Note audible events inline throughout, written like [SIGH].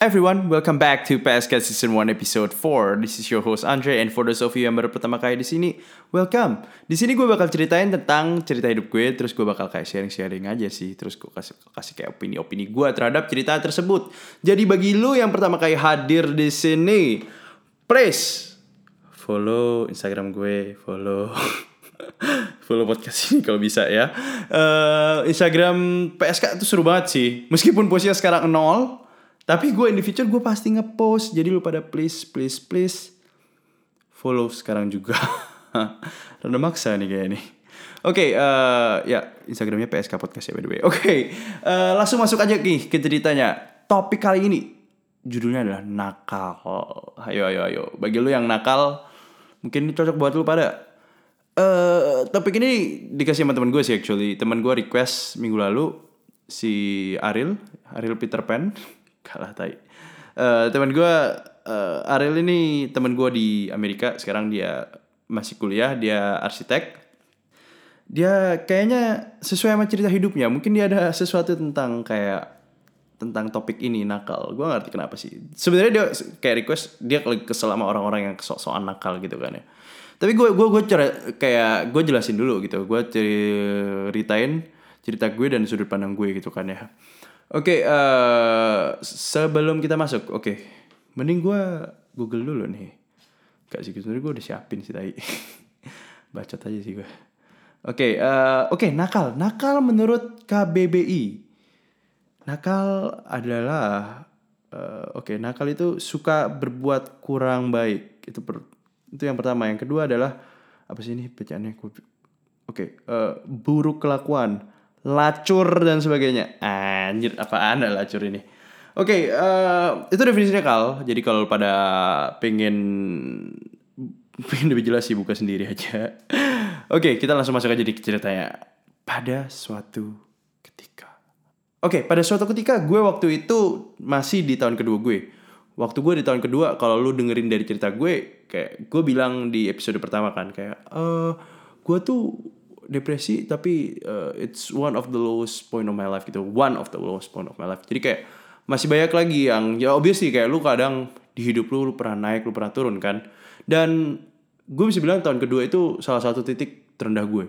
Everyone, welcome back to PSK Season 1 Episode 4. This is your host Andre and for those of you yang baru pertama kali di sini, welcome. Di sini gue bakal ceritain tentang cerita hidup gue, terus gue bakal kayak sharing-sharing aja sih, terus gue kasih kasih kayak opini-opini gue terhadap cerita tersebut. Jadi bagi lu yang pertama kali hadir di sini, please follow Instagram gue, follow [LAUGHS] follow podcast ini kalau bisa ya. Uh, Instagram PSK itu seru banget sih. Meskipun posnya sekarang nol, tapi gue in the future gue pasti ngepost. Jadi lu pada please, please, please follow sekarang juga. [LAUGHS] Rada maksa nih kayak ini. Oke, okay, uh, ya Instagramnya PSK Podcast ya by the way. Oke, okay, uh, langsung masuk aja nih ke ceritanya. Topik kali ini judulnya adalah nakal. Ayo, ayo, ayo. Bagi lu yang nakal, mungkin ini cocok buat lu pada. Uh, topik ini dikasih sama teman gue sih actually. Teman gue request minggu lalu si Aril, Aril Peter Pan kalah tai. Uh, teman gue uh, Ariel ini teman gue di Amerika. Sekarang dia masih kuliah dia arsitek. Dia kayaknya sesuai sama cerita hidupnya. Mungkin dia ada sesuatu tentang kayak tentang topik ini nakal. Gue ngerti kenapa sih. Sebenarnya dia kayak request dia kesel sama orang-orang yang sok-sokan nakal gitu kan ya. Tapi gue gue gue kayak gue jelasin dulu gitu. Gue ceritain cerita gue dan sudut pandang gue gitu kan ya Oke, okay, uh, eh, sebelum kita masuk, oke, okay. mending gue Google dulu nih. Gak sih, sebenernya gue udah siapin sih tadi. [LAUGHS] Bacot aja sih gue. Oke, okay, uh, oke, okay, nakal. Nakal menurut KBBI. Nakal adalah, uh, oke, okay, nakal itu suka berbuat kurang baik. Itu per, itu yang pertama. Yang kedua adalah, apa sih ini bacaannya? Oke, okay, uh, buruk kelakuan lacur dan sebagainya. Anjir, apaan lacur ini? Oke, okay, uh, eh, itu definisinya kal. Jadi kalau pada pengen pengen lebih jelas sih buka sendiri aja. Oke, okay, kita langsung masuk aja di ceritanya. Pada suatu ketika. Oke, okay, pada suatu ketika gue waktu itu masih di tahun kedua gue. Waktu gue di tahun kedua, kalau lu dengerin dari cerita gue, kayak gue bilang di episode pertama kan, kayak, uh, gue tuh depresi tapi uh, it's one of the lowest point of my life gitu. One of the lowest point of my life. Jadi kayak masih banyak lagi yang ya obviously kayak lu kadang di hidup lu lu pernah naik lu pernah turun kan. Dan gue bisa bilang tahun kedua itu salah satu titik terendah gue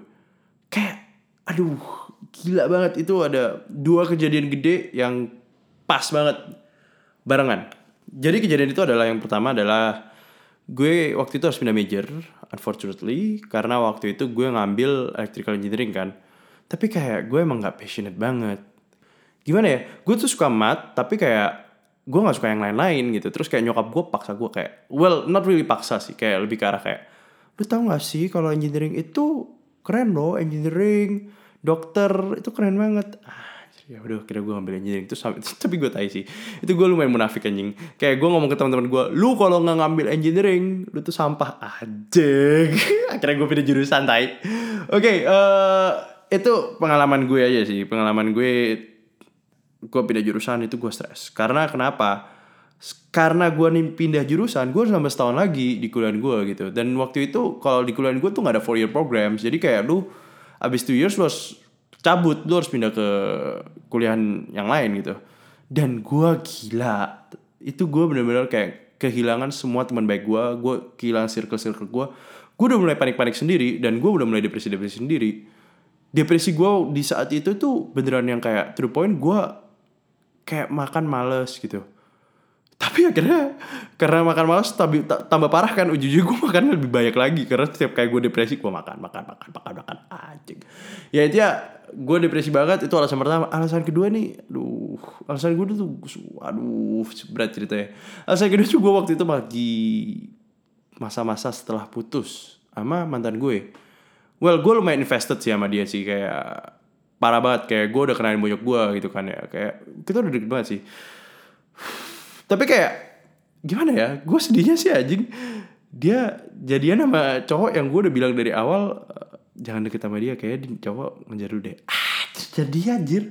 kayak aduh gila banget. Itu ada dua kejadian gede yang pas banget. Barengan. Jadi kejadian itu adalah yang pertama adalah gue waktu itu harus pindah major unfortunately karena waktu itu gue ngambil electrical engineering kan. Tapi kayak gue emang nggak passionate banget. Gimana ya? Gue tuh suka mat tapi kayak gue nggak suka yang lain-lain gitu. Terus kayak nyokap gue paksa gue kayak well not really paksa sih kayak lebih ke arah kayak lu tau gak sih kalau engineering itu keren loh engineering dokter itu keren banget. Ah, ya udah kira gue ngambil engineering. Itu [LAUGHS] tapi gue tahu sih. Itu gue lumayan munafik anjing. Kayak gue ngomong ke teman-teman gue lu kalau nggak ngambil engineering lu tuh sampah. Aja [LAUGHS] akhirnya gue pindah jurusan tai. Oke okay, uh, eh, itu pengalaman gue aja sih. Pengalaman gue gue pindah jurusan itu gue stres. Karena kenapa? Karena gue nih pindah jurusan gue harus nambah setahun lagi di kuliah gue gitu. Dan waktu itu kalau di kuliah gue tuh nggak ada four year program jadi kayak lu abis two years lu harus cabut lu harus pindah ke kuliah yang lain gitu. Dan gue gila. Itu gue bener-bener kayak kehilangan semua teman baik gue gue kehilangan circle circle gue gue udah mulai panik panik sendiri dan gue udah mulai depresi depresi sendiri. Depresi gue di saat itu tuh beneran yang kayak the point gue kayak makan males gitu tapi akhirnya karena makan malas tambah, tambah parah kan ujung-ujung gue [LAUGHS] makan lebih banyak lagi. Karena setiap kayak gue depresi gue makan makan makan makan makan. Anjing. Ya itu ya gue depresi banget. Itu alasan pertama. Alasan kedua nih aduh. Alasan gue tuh aduh berat ceritanya. Alasan kedua tuh gue waktu itu lagi masa-masa setelah putus sama mantan gue. Well gue lumayan invested sih sama dia sih. Kayak parah banget. Kayak gue udah kenalin banyak gue gitu kan ya. Kayak kita udah deket banget sih tapi kayak gimana ya? Gue sedihnya sih anjing. Dia jadian sama cowok yang gue udah bilang dari awal eh, jangan deket sama dia kayak cowok ngejar lu deh. Ah jadi anjir.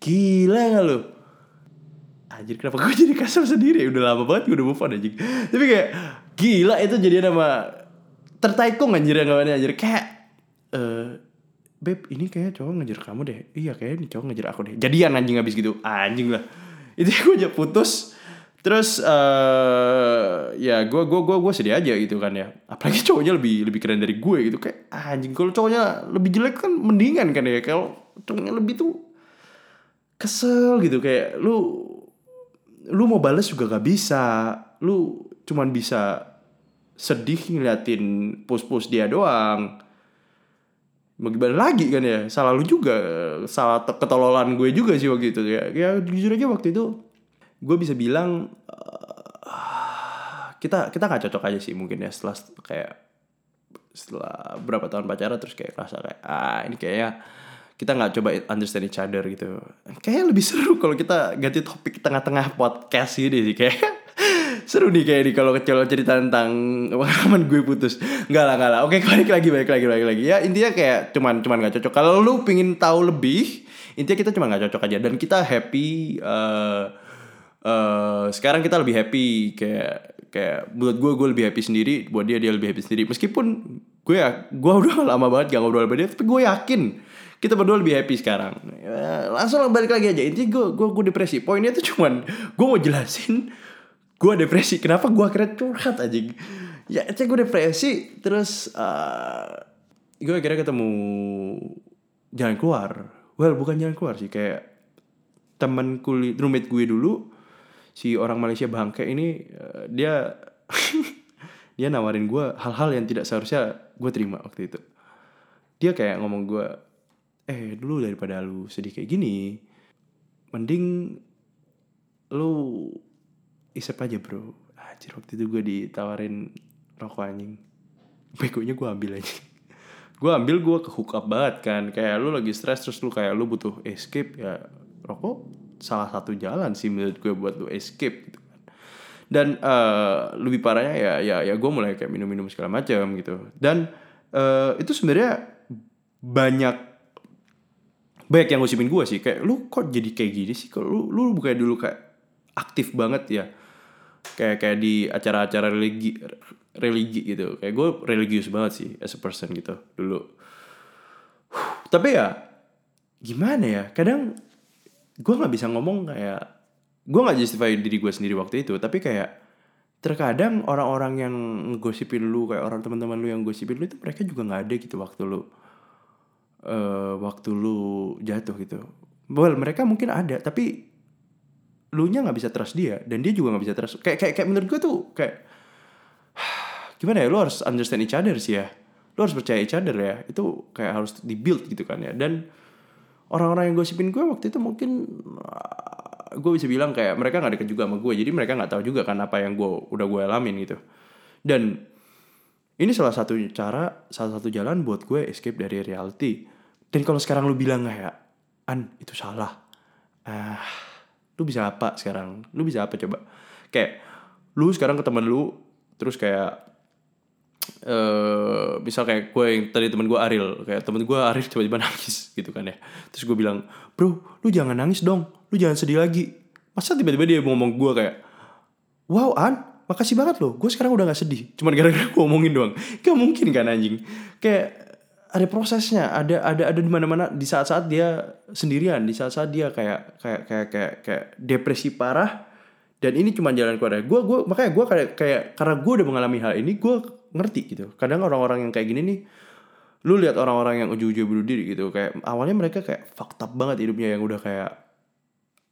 Gila gak lu? Anjir kenapa gue [LAUGHS] jadi kasar sendiri udah lama banget gue udah move on anjing. Tapi kayak gila itu jadi nama tertaikung anjir yang gak anjir. Kayak uh, beb ini kayak cowok ngejar kamu deh. Iya kayak ini cowok ngejar aku deh. Jadian anjing abis gitu. Anjing lah. Itu gue aja putus Terus eh ya gue gue gue gue sedih aja gitu kan ya. Apalagi [LAUGHS] cowoknya lebih lebih keren dari gue gitu kayak ah, anjing kalau cowoknya lebih jelek kan mendingan kan ya. Kalau cowoknya lebih tuh kesel gitu kayak lu lu mau balas juga gak bisa. Lu cuman bisa sedih ngeliatin post-post dia doang. Mau lagi kan ya? Salah lu juga, salah ketololan gue juga sih waktu itu ya. Ya jujur aja waktu itu gue bisa bilang uh, kita kita nggak cocok aja sih mungkin ya setelah kayak setelah berapa tahun pacaran terus kayak rasa kayak ah ini kayaknya kita nggak coba understand each other gitu. Kayaknya lebih seru kalau kita ganti topik tengah-tengah podcast gitu sih kayak [LAUGHS] seru nih kayak nih kalau kecil cerita tentang [LAUGHS] pengalaman gue putus. Nggak lah nggak lah. Oke balik lagi balik lagi balik lagi. Ya intinya kayak cuman cuman nggak cocok. Kalau lu pingin tahu lebih intinya kita cuma nggak cocok aja. Dan kita happy uh, uh, sekarang kita lebih happy kayak kayak buat gue gue lebih happy sendiri buat dia dia lebih happy sendiri. Meskipun gue ya gue [LAUGHS] udah lama banget gak ngobrol sama dia tapi gue yakin kita berdua lebih happy sekarang. Ya, langsung balik lagi aja. Intinya gue gue gue depresi. Poinnya tuh cuman gue mau jelasin gue depresi. Kenapa gue akhirnya curhat aja ya cek gue depresi terus uh, gue akhirnya ketemu jalan keluar. Well bukan jalan keluar sih kayak temen kulit roommate gue dulu si orang Malaysia bangke ini uh, dia [LAUGHS] dia nawarin gue hal-hal yang tidak seharusnya gue terima waktu itu. Dia kayak ngomong gue eh dulu daripada lu sedih kayak gini mending lu isep aja bro. Anjir waktu itu gue ditawarin rokok anjing. Begonya gue ambil aja. [LAUGHS] Gue ambil gue ke banget kan. Kayak lu lagi stres terus lu kayak lu butuh escape ya Rokok salah satu jalan sih menurut gue buat lu escape gitu kan. Dan uh, lebih parahnya ya ya ya gue mulai kayak minum-minum segala macam gitu. Dan uh, itu sebenarnya banyak banyak yang ngusipin gue sih. Kayak lu kok jadi kayak gini sih? Kalau lu lu bukannya dulu kayak aktif banget ya? Kayak kayak di acara-acara religi religi gitu. Kayak gue religius banget sih as a person gitu dulu. Tapi ya gimana ya? Kadang gue nggak bisa ngomong kayak gue nggak justify diri gue sendiri waktu itu tapi kayak terkadang orang-orang yang ngosipin lu kayak orang teman-teman lu yang gosipin lu itu mereka juga nggak ada gitu waktu lu uh, waktu lu jatuh gitu. Well mereka mungkin ada tapi lu nya nggak bisa trust dia dan dia juga nggak bisa trust kayak kayak kayak menurut gue tuh kayak [SIGHS] gimana ya lu harus understand each other sih ya. Lu harus percaya each other ya itu kayak harus dibuild gitu kan ya dan orang-orang yang gosipin gue waktu itu mungkin gue bisa bilang kayak mereka nggak deket juga sama gue. Jadi mereka nggak tahu juga kan apa yang gue udah gue alamin gitu. Dan ini salah satu cara salah satu jalan buat gue escape dari reality. Dan kalau sekarang lu bilang kayak an itu salah. Ah lu bisa apa sekarang? Lu bisa apa coba? Kayak lu sekarang ke temen lu terus kayak eh uh, misal kayak gue yang tadi temen gue Aril kayak temen gue Aril tiba-tiba [LAUGHS] nangis gitu kan ya. Terus gue bilang bro lu jangan nangis dong lu jangan sedih lagi. Masa tiba-tiba dia ngomong gue kayak wow an makasih banget loh gue sekarang udah gak sedih. Cuman gara-gara gue ngomongin doang. [LAUGHS] Gak mungkin kan anjing. Kayak ada prosesnya ada ada ada di mana-mana. Di saat-saat dia sendirian di saat-saat dia kayak kayak kayak kayak kayak depresi parah dan ini cuma jalan keluar gue gue makanya gue kayak kayak karena gue udah mengalami hal ini gue ngerti gitu. Kadang orang-orang yang kayak gini nih lu lihat orang-orang yang ujung-ujung bunuh diri gitu kayak awalnya mereka kayak fucked up banget hidupnya yang udah kayak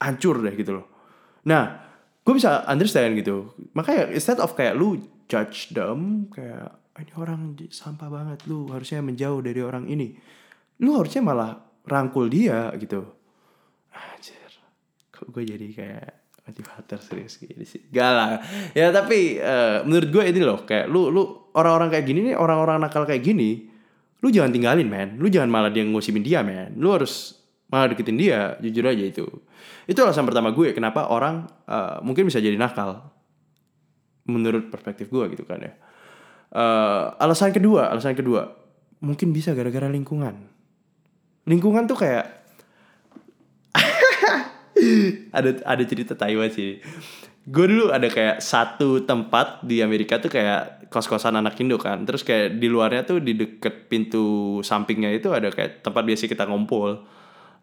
hancur deh gitu loh. Nah gue bisa understand gitu. Makanya instead of kayak lu judge them kayak ini orang sampah banget lu harusnya menjauh dari orang ini. Lu harusnya malah rangkul dia gitu. Anjir. Kok gue jadi kayak motivator [LAUGHS] serius gini sih. Gak lah. Ya tapi uh, menurut gue ini loh kayak lu lu orang-orang kayak gini nih orang-orang nakal kayak gini lu jangan tinggalin men. Lu jangan malah dia ngosimin dia men. Lu harus malah deketin dia jujur aja itu. Itu alasan pertama gue kenapa orang uh, mungkin bisa jadi nakal. Menurut perspektif gue gitu kan ya. Uh, alasan kedua, alasan kedua, mungkin bisa gara-gara lingkungan. Lingkungan tuh kayak ada ada cerita Taiwan sih. Gue dulu ada kayak satu tempat di Amerika tuh kayak kos-kosan anak Indo kan. Terus kayak di luarnya tuh di deket pintu sampingnya itu ada kayak tempat biasa kita ngumpul.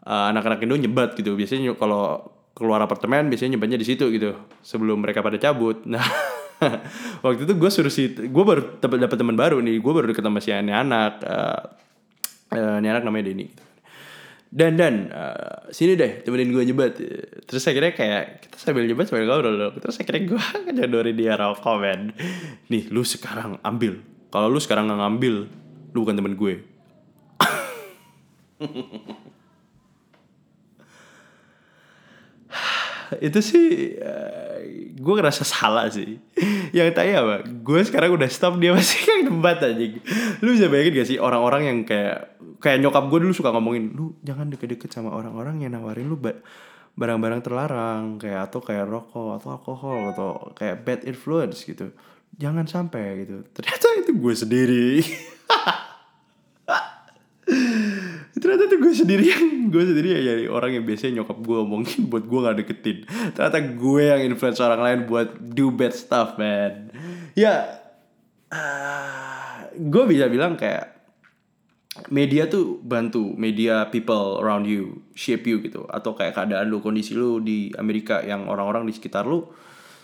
Uh, anak-anak Indo nyebat gitu. Biasanya kalau keluar apartemen biasanya nyimpannya di situ gitu sebelum mereka pada cabut [LAUGHS] nah waktu itu gue suruh si gue baru dapat teman baru nih gue baru deket sama si anak uh, uh, ini anak namanya Denny. Dan dan uh, sini deh temenin gue nyebat. Terus akhirnya kayak kita sambil nyebat sambil ngobrol loh terus akhirnya gue [LAUGHS] nyodorin dia rokok men. Nih lu sekarang ambil. Kalau lu sekarang nggak ngambil lu bukan temen gue [LAUGHS] itu sih uh, gue ngerasa salah sih. Yang tanya apa? Gue sekarang udah stop dia masih kayak debat aja lu bisa bayangin gak sih orang-orang yang kayak kayak nyokap gue dulu suka ngomongin lu jangan deket-deket sama orang-orang yang nawarin lu barang-barang terlarang kayak atau kayak rokok atau alkohol atau kayak bad influence gitu. Jangan sampai gitu. Ternyata itu gue sendiri [LAUGHS] ternyata tuh gue sendiri yang gue sendiri ya jadi orang yang biasanya nyokap gue omongin buat gue gak deketin. Ternyata gue yang influence orang lain buat do bad stuff man. Ya uh, gue bisa bilang kayak media tuh bantu media people around you shape you gitu. Atau kayak keadaan lu kondisi lu di Amerika yang orang-orang di sekitar lu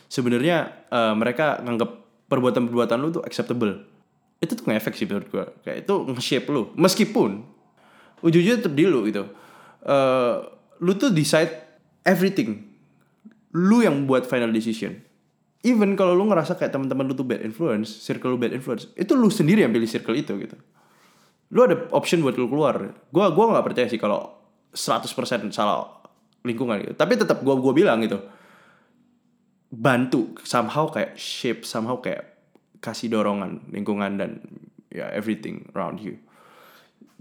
sebenarnya uh, mereka nganggap perbuatan-perbuatan lu tuh acceptable. Itu tuh ngefek sih menurut gue. Kayak itu nge-shape lu. Meskipun ujung-ujungnya tetap di lu gitu. Uh, lu tuh decide everything. Lu yang buat final decision. Even kalau lu ngerasa kayak teman-teman lu tuh bad influence circle lu bad influence itu lu sendiri yang pilih circle itu gitu. Lu ada option buat lu keluar. Gua gua nggak percaya sih kalau 100% salah lingkungan gitu. Tapi tetap gua gua bilang gitu. Bantu somehow kayak shape somehow kayak kasih dorongan lingkungan dan ya everything around you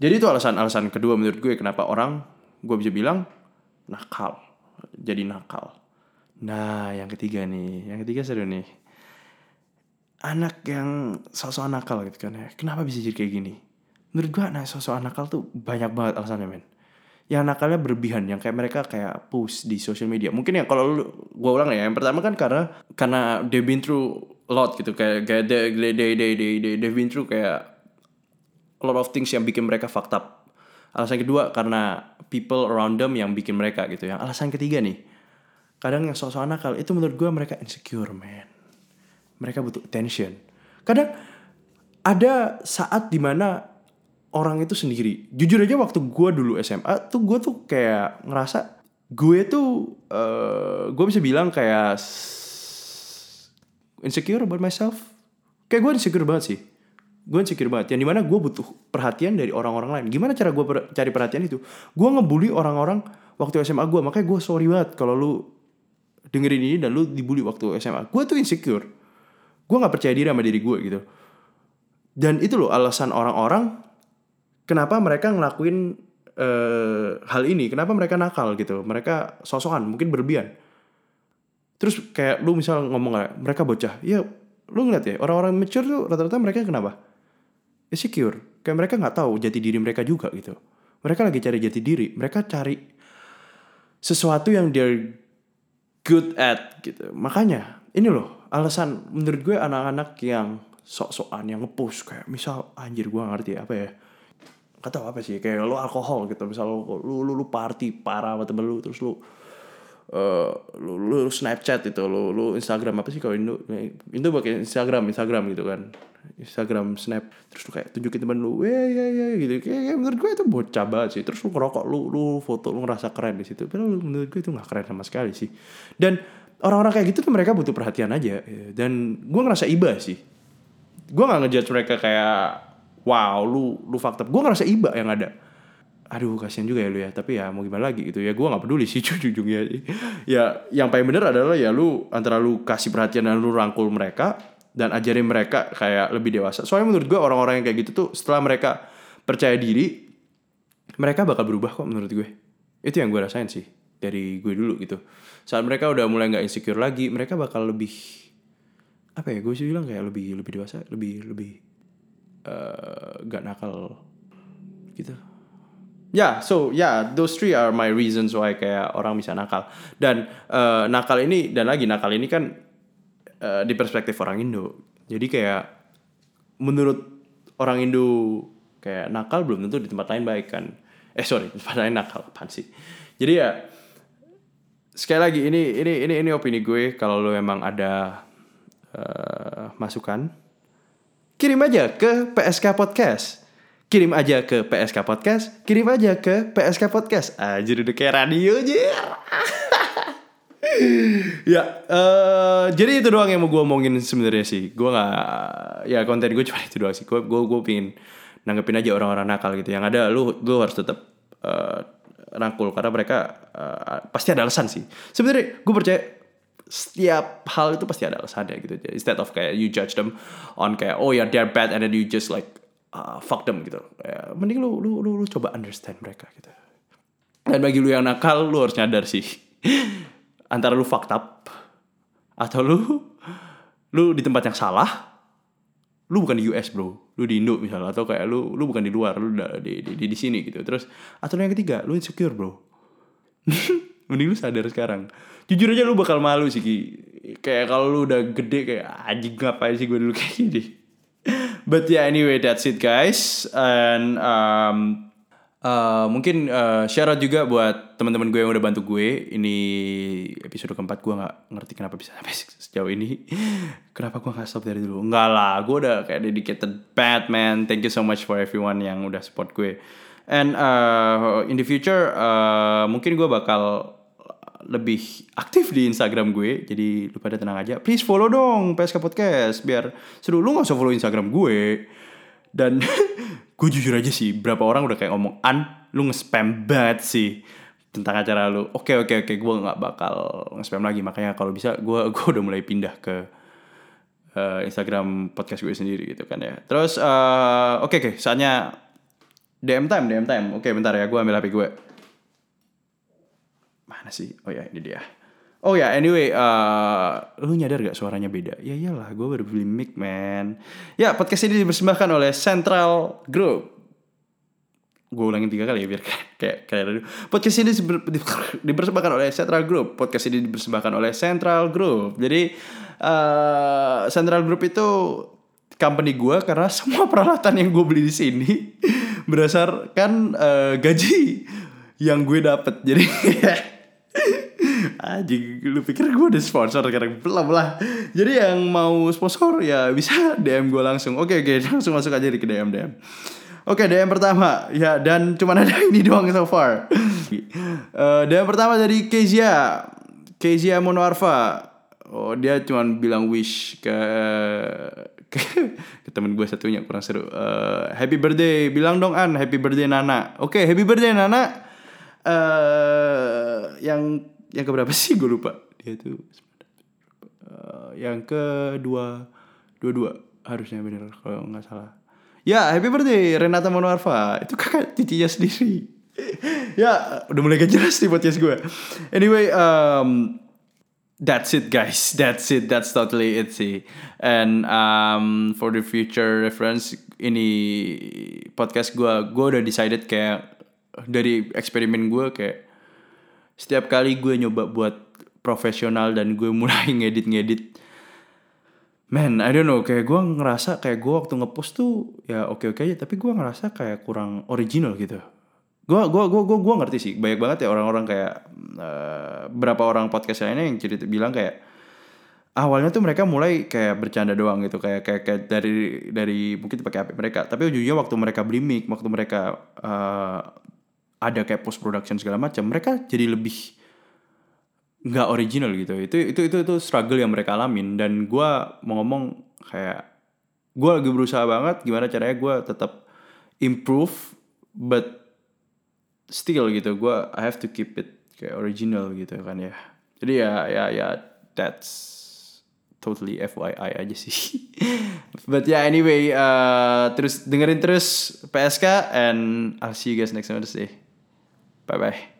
jadi itu alasan-alasan kedua menurut gue kenapa orang gue bisa bilang nakal. Jadi nakal. Nah, yang ketiga nih, yang ketiga seru nih. Anak yang sosok nakal gitu kan ya. Kenapa bisa jadi kayak gini? Menurut gue anak sosok nakal tuh banyak banget alasannya men. Yang nakalnya berlebihan, yang kayak mereka kayak post di social media. Mungkin ya kalau lu, gue ulang ya. Yang pertama kan karena karena they been through a lot gitu kayak kayak they they they they they they've been through kayak a lot of things yang bikin mereka fucked up. Alasan kedua karena people around them yang bikin mereka gitu. Yang alasan ketiga nih, kadang yang sok-sok nakal itu menurut gue mereka insecure man. Mereka butuh attention. Kadang ada saat di mana orang itu sendiri. Jujur aja waktu gue dulu SMA tuh gue tuh kayak ngerasa gue tuh uh, gue bisa bilang kayak insecure about myself. Kayak gue insecure banget sih gue insecure banget. Yang di mana gue butuh perhatian dari orang-orang lain. Gimana cara gue per cari perhatian itu? Gue ngebully orang-orang waktu SMA gue makanya gue sorry banget kalau lu dengerin ini dan lu dibully waktu SMA gue tuh insecure. Gue nggak percaya diri sama diri gue gitu. Dan itu loh alasan orang-orang kenapa mereka ngelakuin uh, hal ini. Kenapa mereka nakal gitu. Mereka sosokan mungkin berlebihan. Terus kayak lu misal ngomong mereka bocah. Ya lu ngeliat ya orang-orang mature tuh rata-rata mereka kenapa insecure. Kayak mereka nggak tahu jati diri mereka juga gitu. Mereka lagi cari jati diri. Mereka cari sesuatu yang dia good at gitu. Makanya ini loh alasan menurut gue anak-anak yang sok-sokan yang ngepush kayak misal anjir gue ngerti apa ya. Gak tau apa sih kayak lo alkohol gitu. Misal lo lu lu, lu party parah sama temen lu terus lu uh, lu, lu Snapchat itu lu lu Instagram apa sih kalau Indo Indo pakai Instagram Instagram gitu kan. Instagram snap. Terus lu kayak tunjukin temen lu ya ya ya gitu. Kayak, kayak menurut gue itu bocah banget sih. Terus lu ngerokok lu lu foto lu ngerasa keren di situ. Padahal menurut gue itu nggak keren sama sekali sih. Dan orang-orang kayak gitu tuh mereka butuh perhatian aja dan gue ngerasa iba sih. Gue nggak ngejudge mereka kayak wow lu lu fakta gue ngerasa iba yang ada aduh kasihan juga ya lu ya tapi ya mau gimana lagi gitu ya gue nggak peduli sih [LAUGHS] ujung-ujungnya ya yang paling bener adalah ya lu antara lu kasih perhatian dan lu rangkul mereka dan ajarin mereka kayak lebih dewasa. Soalnya menurut gue orang-orang yang kayak gitu tuh setelah mereka percaya diri, mereka bakal berubah kok menurut gue. Itu yang gue rasain sih dari gue dulu gitu. Saat mereka udah mulai nggak insecure lagi, mereka bakal lebih apa ya? Gue sih bilang kayak lebih lebih dewasa, lebih lebih uh, eh, gak nakal gitu. Ya, yeah, so ya yeah, those three are my reasons why kayak orang bisa nakal. Dan uh, nakal ini dan lagi nakal ini kan uh, di perspektif orang Indo. Jadi kayak menurut orang Indo kayak nakal belum tentu di tempat lain baik kan. Eh sorry, [LAUGHS] di tempat lain nakal apaan sih. Jadi ya sekali lagi ini ini ini ini opini gue kalau lo emang ada uh, masukan kirim aja ke PSK Podcast kirim aja ke PSK Podcast. Kirim aja ke PSK Podcast. Aja udah kayak radio aja [LAUGHS] ya uh, jadi itu doang yang mau gue omongin sebenarnya sih. Gue nggak ya konten gue cuma [LAUGHS] itu doang sih. Gue gue gue pingin nanggepin aja orang-orang nakal gitu. Yang ada lu lu harus tetap uh, rangkul. Karena mereka uh, pasti ada alasan sih. Sebenarnya gue percaya setiap hal itu pasti ada alasannya gitu. Instead of kayak you judge them on kayak oh ya yeah, they're bad and then you just like uh, fuck them gitu. Ya, mending lu, lu lu lu coba understand mereka gitu. Dan bagi lu yang nakal lu harus nyadar sih. [LAUGHS] Antara lu fucked up atau lu lu di tempat yang salah lu bukan di US bro. Lu di Indo misalnya atau kayak lu lu bukan di luar lu di di di, di sini gitu. Terus atau yang ketiga lu insecure bro. [LAUGHS] Mending lu sadar sekarang. Jujur aja lu bakal malu sih kayak kalau lu udah gede kayak anjing ngapain sih gue dulu kayak gini but yeah anyway that's it guys and um, Uh, mungkin uh, share out juga buat teman-teman gue yang udah bantu gue. Ini episode keempat gue nggak ngerti kenapa bisa sampai [LAUGHS] sejauh ini. kenapa gue nggak stop dari dulu? Enggak lah, gue udah kayak dedicated Batman. Thank you so much for everyone yang udah support gue. And uh, in the future, uh, mungkin gue bakal lebih aktif di Instagram gue. Jadi lu pada tenang aja. Please follow dong PSK Podcast biar seru. Lu gak usah follow Instagram gue. Dan [LAUGHS] gue jujur aja sih berapa orang udah kayak ngomong an lu nge-spam banget sih tentang acara lu oke oke oke gue nggak bakal nge-spam lagi makanya kalau bisa gue [LAUGHS] gue udah mulai pindah ke uh, Instagram podcast gue sendiri gitu kan ya terus uh, oke okay, oke okay, saatnya DM time DM time oke bentar ya gue ambil HP gue mana sih oh ya ini dia Oh ya, anyway, uh, lu nyadar gak suaranya beda? Ya iyalah, gue baru beli mic, man. Ya, podcast ini dipersembahkan oleh Central Group. Gue ulangin tiga kali ya, biar kayak kayak dulu. Podcast ini [LAUGHS] dipersembahkan oleh Central Group. Podcast ini dipersembahkan oleh Central Group. Jadi, uh, Central Group itu company gue karena [LAUGHS] semua peralatan yang gue beli di sini [LAUGHS] berdasarkan uh, gaji yang gue dapet. Jadi Anjing, lu pikir gue udah sponsor sekarang? Belum lah. Jadi yang mau sponsor ya bisa [LAUGHS] DM gue langsung. Oke, oke, [LAUGHS] langsung masuk aja di ke DM DM. Oke, DM pertama. Ya, dan cuma [LAUGHS] ada ini doang so far. uh, DM pertama dari Kezia. Kezia Monoarfa. Oh, dia cuma bilang wish ke ke, ke temen gue satunya kurang seru. Uh, happy birthday, bilang dong An, happy birthday Nana. Oke, okay, happy birthday Nana. Uh, yang yang keberapa sih? Gue lupa. Dia tuh uh, yang kedua dua dua harusnya bener kalau nggak salah. Ya happy birthday Renata Monoarfa. Itu kakak cicinya sendiri. [LAUGHS] Ya udah mulai gak jelas nih podcast gue. Anyway um, that's it guys. That's it. That's totally it sih. And um, for the future reference ini podcast gue gue udah decided kayak dari eksperimen gue kayak setiap kali gue nyoba buat profesional dan gue [LAUGHS] mulai ngedit-ngedit Man, I don't know, kayak gue ngerasa kayak gue waktu ngepost tuh ya oke-oke aja, tapi gue ngerasa kayak kurang original gitu. Gue gua gua gua gua ngerti sih, banyak banget ya orang-orang kayak uh, berapa orang podcast lainnya yang cerita bilang kayak awalnya tuh mereka mulai kayak bercanda doang gitu, kayak kayak, kayak dari dari mungkin pakai HP mereka, tapi ujungnya waktu mereka beli mic, waktu mereka uh, ada kayak post production segala macam mereka jadi lebih nggak original gitu itu itu itu itu struggle yang mereka alamin dan gue mau ngomong kayak gue lagi berusaha banget gimana caranya gue tetap improve but still gitu gue I have to keep it kayak original gitu kan ya jadi ya ya ya that's totally FYI aja sih. [LAUGHS] But yeah, anyway, uh, terus dengerin terus PSK and I'll see you guys next Wednesday. 拜拜。